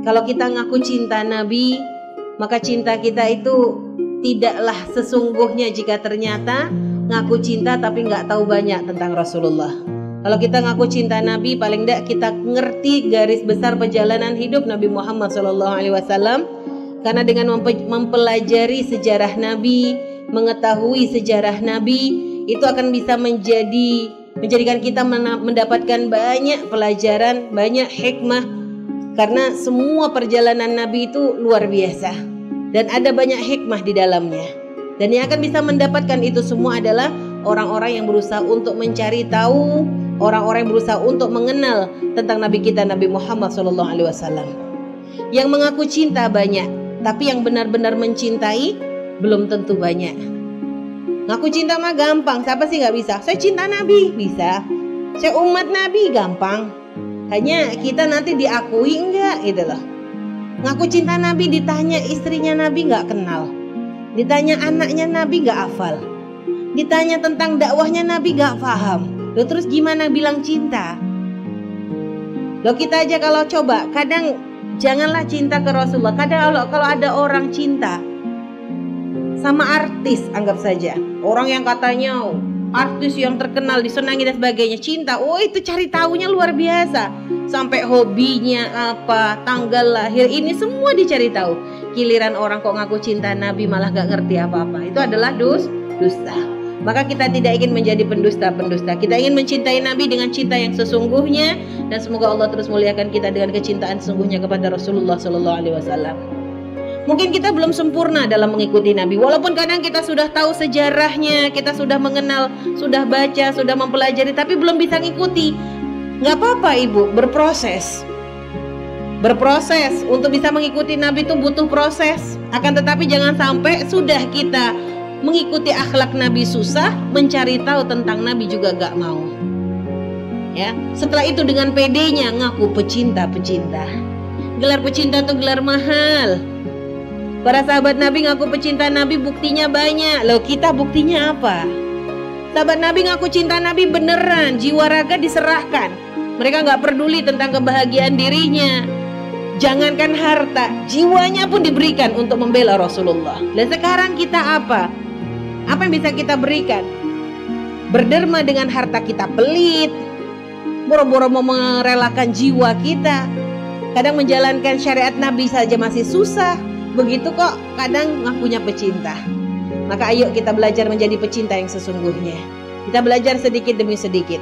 Kalau kita ngaku cinta Nabi, maka cinta kita itu tidaklah sesungguhnya jika ternyata ngaku cinta tapi nggak tahu banyak tentang Rasulullah. Kalau kita ngaku cinta Nabi, paling tidak kita ngerti garis besar perjalanan hidup Nabi Muhammad SAW. Karena dengan mempelajari sejarah Nabi, mengetahui sejarah Nabi, itu akan bisa menjadi menjadikan kita mendapatkan banyak pelajaran, banyak hikmah. Karena semua perjalanan Nabi itu luar biasa dan ada banyak hikmah di dalamnya. Dan yang akan bisa mendapatkan itu semua adalah orang-orang yang berusaha untuk mencari tahu orang-orang yang berusaha untuk mengenal tentang Nabi kita Nabi Muhammad SAW. Yang mengaku cinta banyak, tapi yang benar-benar mencintai belum tentu banyak. Ngaku cinta mah gampang, siapa sih nggak bisa? Saya cinta Nabi, bisa. Saya umat Nabi, gampang. Hanya kita nanti diakui enggak gitu loh. Ngaku cinta Nabi ditanya istrinya Nabi nggak kenal. Ditanya anaknya Nabi nggak hafal. Ditanya tentang dakwahnya Nabi nggak paham Lo terus gimana bilang cinta? Lo kita aja kalau coba kadang janganlah cinta ke Rasulullah. Kadang kalau kalau ada orang cinta sama artis anggap saja orang yang katanya artis yang terkenal disenangi dan sebagainya cinta oh itu cari tahunya luar biasa sampai hobinya apa tanggal lahir ini semua dicari tahu giliran orang kok ngaku cinta Nabi malah gak ngerti apa-apa itu adalah dus dusta maka kita tidak ingin menjadi pendusta-pendusta. Kita ingin mencintai Nabi dengan cinta yang sesungguhnya dan semoga Allah terus muliakan kita dengan kecintaan sesungguhnya kepada Rasulullah Sallallahu Alaihi Wasallam. Mungkin kita belum sempurna dalam mengikuti Nabi, walaupun kadang kita sudah tahu sejarahnya, kita sudah mengenal, sudah baca, sudah mempelajari, tapi belum bisa ngikuti. Gak apa-apa ibu, berproses. Berproses untuk bisa mengikuti Nabi itu butuh proses. Akan tetapi jangan sampai sudah kita mengikuti akhlak Nabi susah, mencari tahu tentang Nabi juga gak mau. Ya, setelah itu dengan pedenya ngaku pecinta-pecinta. Gelar pecinta itu gelar mahal. Para sahabat Nabi ngaku pecinta Nabi buktinya banyak. Loh kita buktinya apa? Sahabat Nabi ngaku cinta Nabi beneran, jiwa raga diserahkan. Mereka nggak peduli tentang kebahagiaan dirinya. Jangankan harta, jiwanya pun diberikan untuk membela Rasulullah. Dan sekarang kita apa? Apa yang bisa kita berikan? Berderma dengan harta kita pelit, boro-boro mau merelakan jiwa kita. Kadang menjalankan syariat Nabi saja masih susah. Begitu kok kadang ngakunya pecinta. Maka ayo kita belajar menjadi pecinta yang sesungguhnya. Kita belajar sedikit demi sedikit.